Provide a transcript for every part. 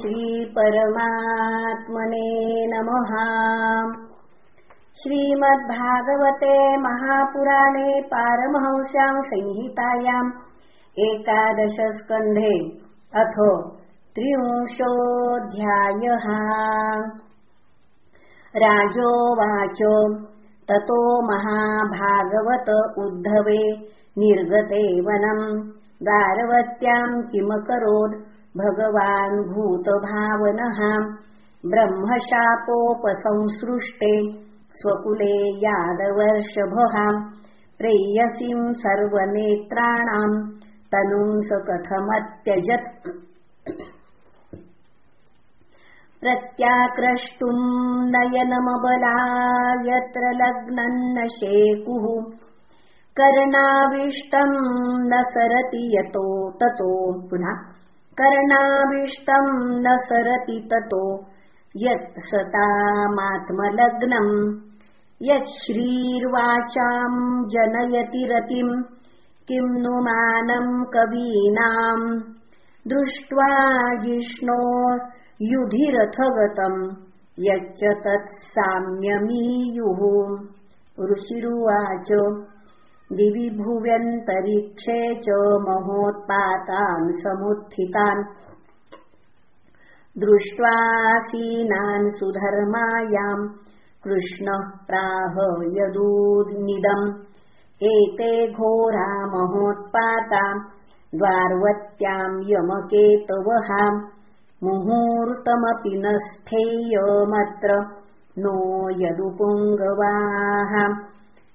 श्रीपरमात्मने नमः। श्रीमद्भागवते महापुराणे पारमहंस्याम् संहितायाम् एकादशस्कन्धे अथो त्रिंशोऽध्यायः। राजोवाच ततो महाभागवत उद्धवे निर्गते वनम् गारवत्याम् किमकरोत् भगवान् भूतभावनः ब्रह्मशापोपसंसृष्टे स्वकुले यादवर्षभः प्रेयसीम् सर्वनेत्राणाम् तनुम् स कथमत्यजत् प्रत्याक्रष्टुम् नयनमबला यत्र लग्नम् न शेकुः कर्णाविष्टम् न सरति यतो ततो। पुनः कर्णाभीष्टम् न सरति ततो यत् सतामात्मलग्नम् यत् श्रीर्वाचाम् जनयति रतिम् किम् नु मानम् कवीनाम् दृष्ट्वा जिष्णो युधिरथगतम् यच्च तत्साम्यमीयुः। ऋषिरुवाच दिवि भुव्यन्तरिक्षे च महोत्पातान् समुत्थितान्। दृष्ट्वासीनान् सुधर्मायाम् कृष्णः प्राह यदूनिदम् एते घोरा महोत्पाता द्वार्वत्याम् यमकेतवहा मुहूर्तमपि न स्थेयमत्र नो यदुपुङ्गवाः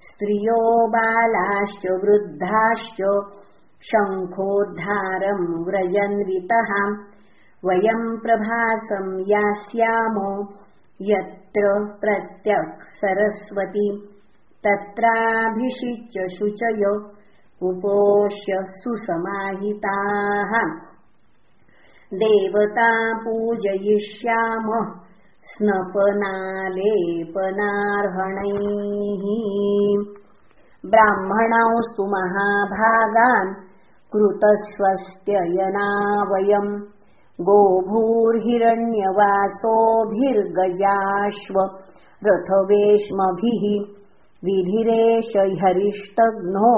स्त्रियो बालाश्च वृद्धाश्च शङ्खोद्धारम् व्रजन्वितः। वयम् प्रभासम् यास्यामो यत्र प्रत्यक् सरस्वती तत्राभिषिच्य शुचय उपोष्य सुसमाहिताः। देवता पूजयिष्यामः स्नपनालेपनार्हणैः। ब्राह्मणांस्तु महाभागान् कृतस्वस्त्ययना वयम् गोभूर्हिरण्यवासोभिर्गजाश्व रथवेश्मभिः विधिरेश हरिष्टघ्नो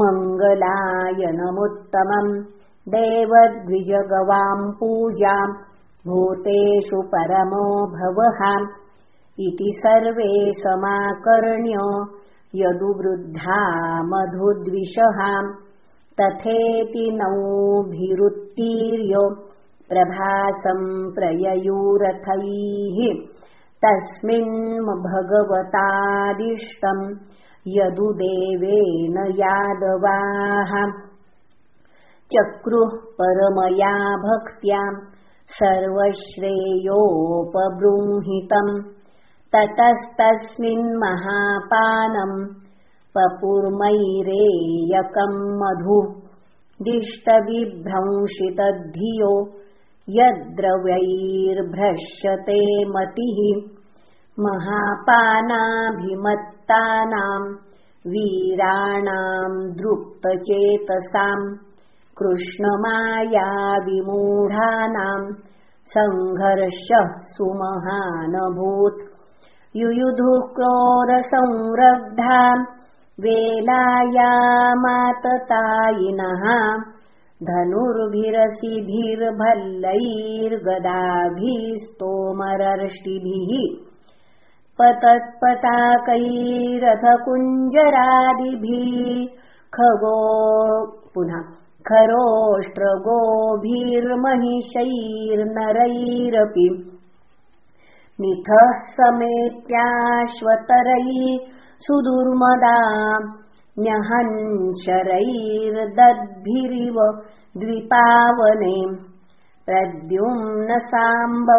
मङ्गलायनमुत्तमम्। देवद्विजगवाम् पूजाम् भूतेषु परमो भवः इति सर्वे समाकर्ण्य यदुवृद्धा मधुद्विषः। तथेति नौभिरुत्तीर्य प्रभासम् प्रययूरथैः। तस्मिन् भगवतादिष्टम् यदुदेवेन यादवाः। चक्रुः परमया भक्त्याम् सर्वश्रेयोपबृंहितम् ततस्तस्मिन्महापानम् पपुर्मैरेयकम् मधु दिष्टविभ्रंशितद्धियो यद्द्रव्यैर्भ्रश्यते मतिः महापानाभिमत्तानाम् वीराणाम् दृप्तचेतसाम् कृष्णमायाविमूढानाम् सङ्घर्षः सुमहानभूत्। युयुधुः क्रोधसंरब्धा वेलायामाततायिनः धनुर्भिरसिभिर्भल्लैर्गदाभिस्तोमरर्षिभिः। पतत्पताकैरथकुञ्जरादिभिः खगो पुनः खरोष्ट्रगोभिर्महिषैर्नरैरपि मिथः समेत्याश्वतरैः सुदुर्मदा न्यहञ्शरैर्दद्भिरिव द्विपावने प्रद्युम्न साम्बौ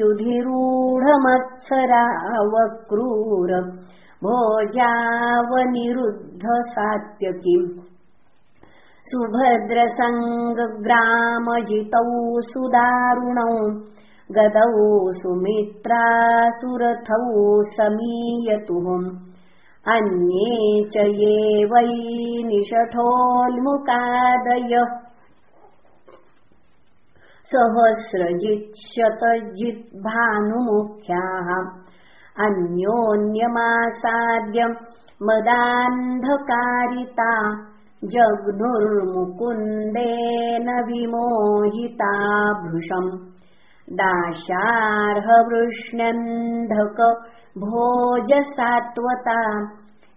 युधिरूढमत्सरावक्रूर भोजावनिरुद्ध सात्यकिम् सुभद्रसङ्गग्रामजितौ सुदारुणौ गदौ सुमित्रासुरथौ समीयतुः अन्ये च ये वै निषठोल्मुकादयः सहस्रजिच्छतजिद्भानुमुख्याः अन्योन्यमासाद्यम् मदान्धकारिता जग्नुर्मुकुन्देन विमोहिता भृशम् दाशार्हवृष्ण्यन्धक भोजसात्वता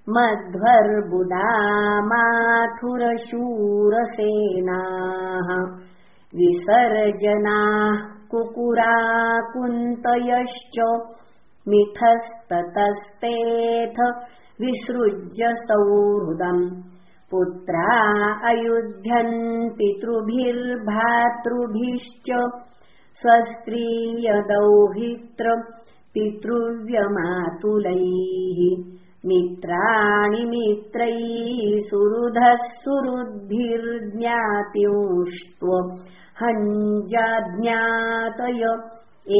मध्वर्बुदा माथुरशूरसेनाः। विसर्जनाः कुकुराकुन्तयश्च मिथस्ततस्तेऽथ विसृज्य सौहृदम् पुत्रा अयुध्यन् पितृभिर्भातृभिश्च स्वस्त्रीयदौहित्र पितृव्यमातुलैः मित्राणि मित्रैः सुहृदः सुहृद्भिर्ज्ञात्युष्त्व हञ्जाज्ञातय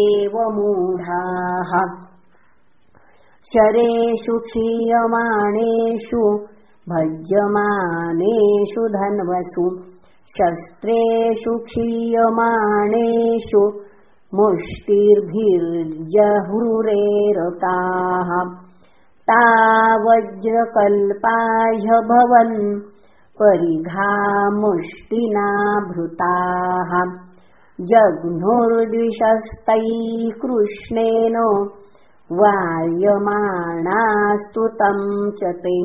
एव मूढाः। शरेषु क्षीयमाणेषु भज्यमानेषु धन्वसु शस्त्रेषु क्षीयमाणेषु मुष्टिर्भिर्जहुरेरताः। ता भवन् परिघा मुष्टिना भृताः जघ्नुर्द्विषस्तैः कृष्णेन वार्यमाणास्तु तम् च ते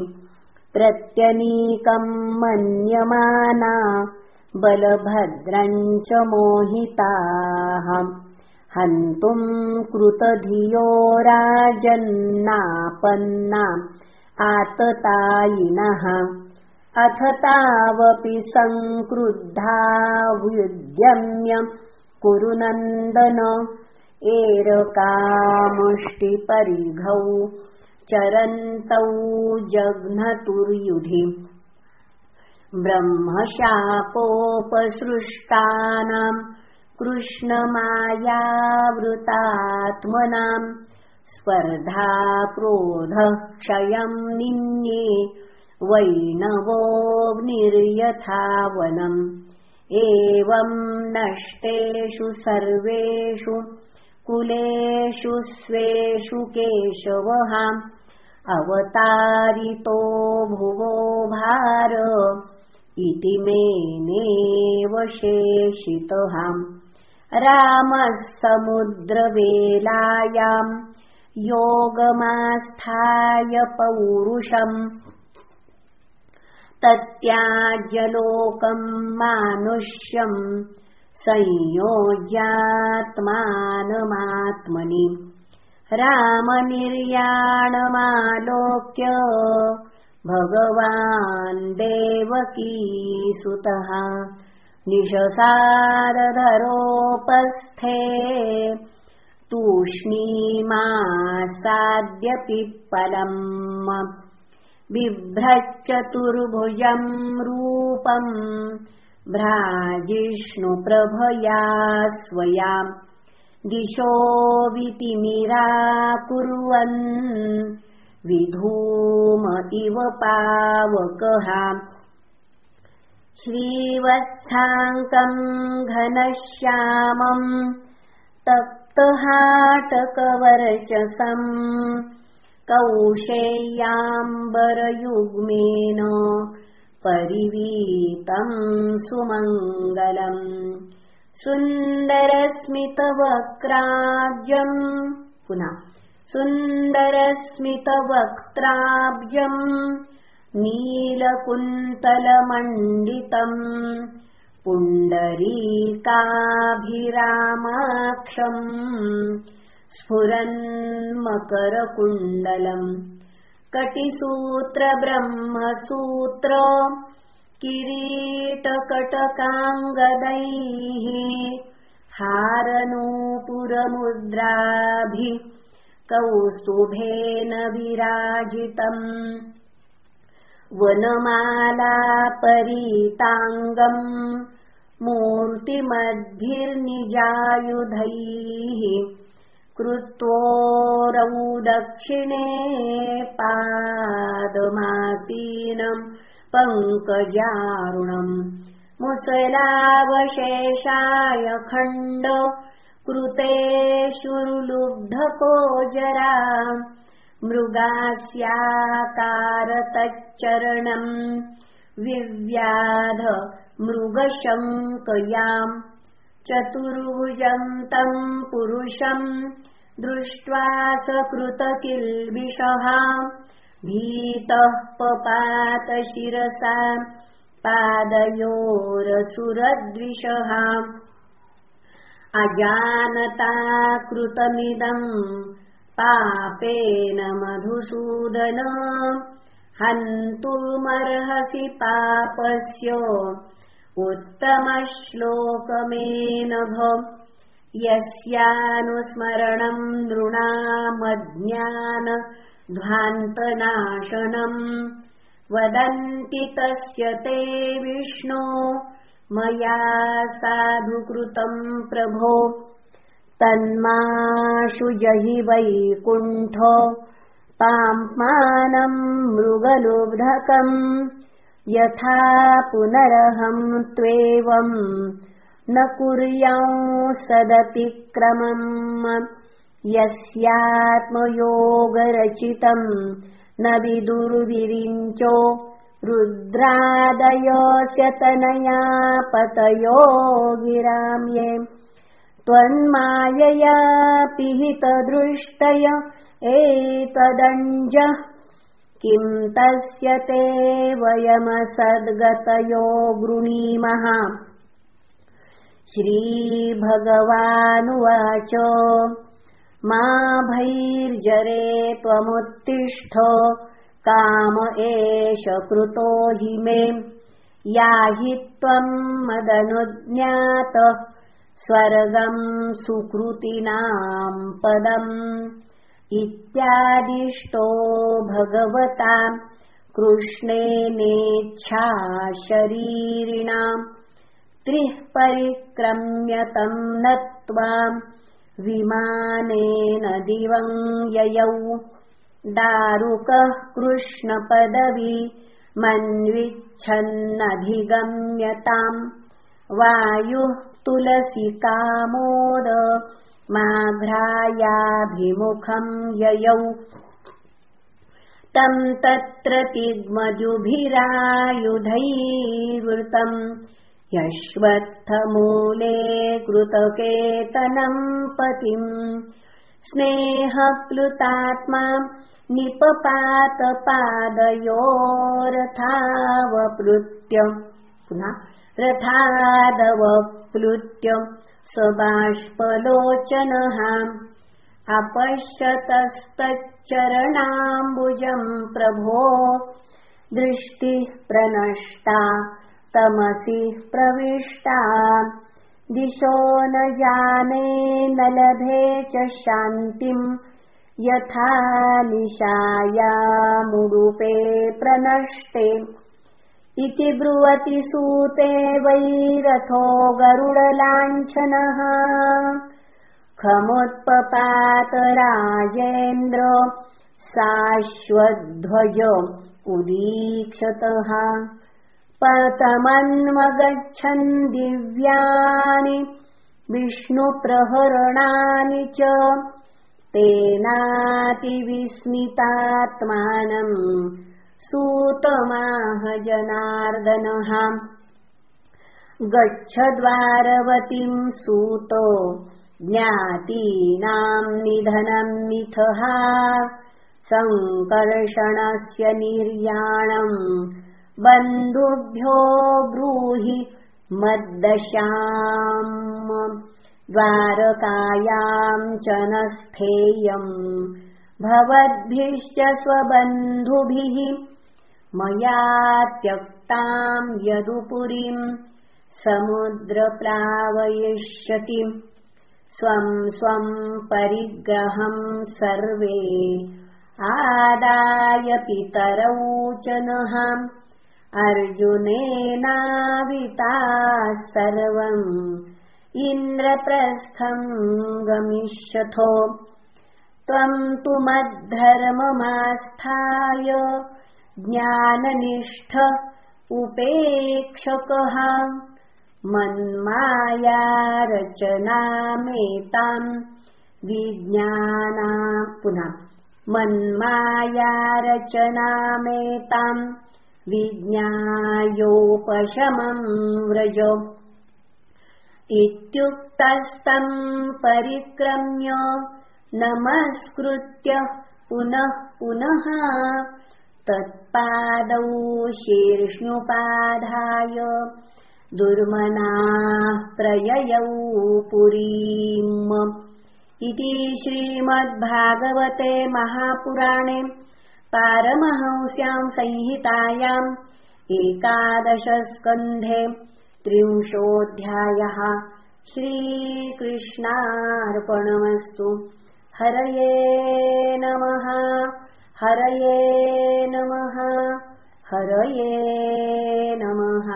प्रत्यनीकम् मन्यमाना बलभद्रम् च मोहिताः। हन्तुम् कृतधियो राजन्नापन्ना आततायिनः। अथ तावपि सङ्क्रुद्धा व्युद्यम्य कुरु नन्दन एरकामुष्टिपरिघौ चरन्तौ जघ्नतुर्युधि ब्रह्मशापोपसृष्टानाम् कृष्णमायावृतात्मनाम् स्पर्धा क्रोधः क्षयम् निन्ये वैणवोऽग्निर्यथावनम् एवम् नष्टेषु सर्वेषु कुलेषु स्वेषु केशवः अवतारितो भुवो भार इति मेनेव शेषितः रामः समुद्रवेलायाम् योगमास्थाय पौरुषम्। तत्याज्यलोकम् मानुष्यम् संयोज्यात्मानमात्मनि रामनिर्याणमालोक्य भगवान् देवकीसुतः निशसारधरोपस्थे तूष्णीमासाद्यपिप्पलम् बिभ्रच्चतुर्भुजम् रूपम् भ्राजिष्णुप्रभया स्वयाम् दिशो वितिमिराकुर्वन् विधूम इव पावकः। श्रीवत्साङ्कम् घनश्यामम् तप्तहाटकवर्चसम् कौशेयाम्बरयुग्मेन परिवीतम् सुमङ्गलम् सुन्दरस्मितवक्त्राब्जम्। पुनः सुन्दरस्मितवक्त्राब्जम्। नीलकुन्तलमण्डितम् पुण्डरीकाभिरामाक्षम् स्फुरन्मकरकुण्डलम्। कटिसूत्रब्रह्मसूत्र किरीटकटकाङ्गदैः हारनूपुरमुद्राभिः कौस्तुभेन विराजितम् वनमालापरीताङ्गम् मूर्तिमद्भिर्निजायुधैः कृत्वोरौ दक्षिणे पादमासीनम् पङ्कजारुणम्। मुसलावशेषाय खण्ड कृतेषुर्लुब्धको जरा मृगास्याकारतच्चरणम्। विव्याध मृगशङ्कयाम्। चतुर्भुजम् तम् पुरुषम्। दृष्ट्वा सकृतकिल्बिषः भीतः पपातशिरसा पादयोरसुरद्विषः. अजानता कृतमिदम् पापेन मधुसूदन हन्तुमर्हसि पापस्य उत्तमश्लोकमेनभ यस्यानुस्मरणम् नृणामज्ञान ध्वान्तनाशनम् वदन्ति तस्य ते विष्णो मया साधुकृतम् प्रभो। तन्माशु जहि वैकुण्ठ पाप्मानम् मृगलुब्धकम् यथा पुनरहम् त्वेवम् न कुर्यांसदतिक्रमम् यस्यात्मयोगरचितम् न विदुर्विरिञ्चो रुद्रादयस्य तनया पतयो गिराम्ये त्वन्मायया पिहितदृष्टय एतदञ्ज। किम् तस्य ते वयमसद्गतयो गृणीमः। श्रीभगवानुवाच मा भैर्जरे त्वमुत्तिष्ठ काम एष कृतो हि मे। याहि त्वम् मदनुज्ञात स्वर्गम् सुकृतिनाम् पदम्। इत्यादिष्टो भगवता कृष्णेनेच्छा शरीरिणाम्। त्रिः परिक्रम्यतम् नत्वाम् विमानेन दिवम् ययौ। दारुकः कृष्णपदवी मन्विच्छन्नधिगम्यताम् वायुः तुलसिकामोद माघ्रायाभिमुखम् ययौ। तम् तत्र तिग्मजुभिरायुधैवृतम् यश्वत्थमूले कृतकेतनम् पतिम्। स्नेहप्लुतात्मा निपपातपादयोरथावप्लुत्य। पुनः रथादवप्लुत्य। बाष्पलोचनः अपश्यतस्तच्चरणाम्बुजम् प्रभो। दृष्टिः प्रनष्टा तमसि प्रविष्टा। दिशो न जाने न लभे च शान्तिम् यथा निशायामुडुपे प्रनष्टे। इति ब्रुवति सूते वैरथो गरुडलाञ्छनः। खमुत्पपात राजेन्द्र साश्वध्वज उदीक्षतः पतमन्वगच्छन् दिव्यानि विष्णुप्रहरणानि च। तेनातिविस्मितात्मानम् सूतमाह जनार्दनः। गच्छद्वारवतीम् सूतो ज्ञातीनाम् निधनम् मिथः सङ्कर्षणस्य निर्याणम् बन्धुभ्यो ब्रूहि मद्दशाम् द्वारकायाम् च न स्थेयम् भवद्भिश्च स्वबन्धुभिः मया त्यक्ताम् यदुपुरीम् समुद्रप्लावयिष्यति। स्वम् स्वम् परिग्रहम् सर्वे आदाय पितरौ च नः अर्जुनेनाविताः सर्वम् इन्द्रप्रस्थम् गमिष्यथो त्वम् तु मद्धर्ममास्थाय ज्ञाननिष्ठ उपेक्षकः। मन्मायारचनामेताम् विज्ञाना पुनः मन्मायारचनामेताम् विज्ञायोपशमम् व्रज। इत्युक्तस्तम् परिक्रम्य नमस्कृत्य पुनः पुनः तत्पादौ शीर्ष्णुपाधाय दुर्मनाः प्रययौ पुरीम्। इति श्रीमद्भागवते महापुराणे पारमहंस्याम् संहितायाम् एकादशस्कन्धे त्रिंशोऽध्यायः श्रीकृष्णार्पणमस्तु। हरये नमः हरये नमः हरये नमः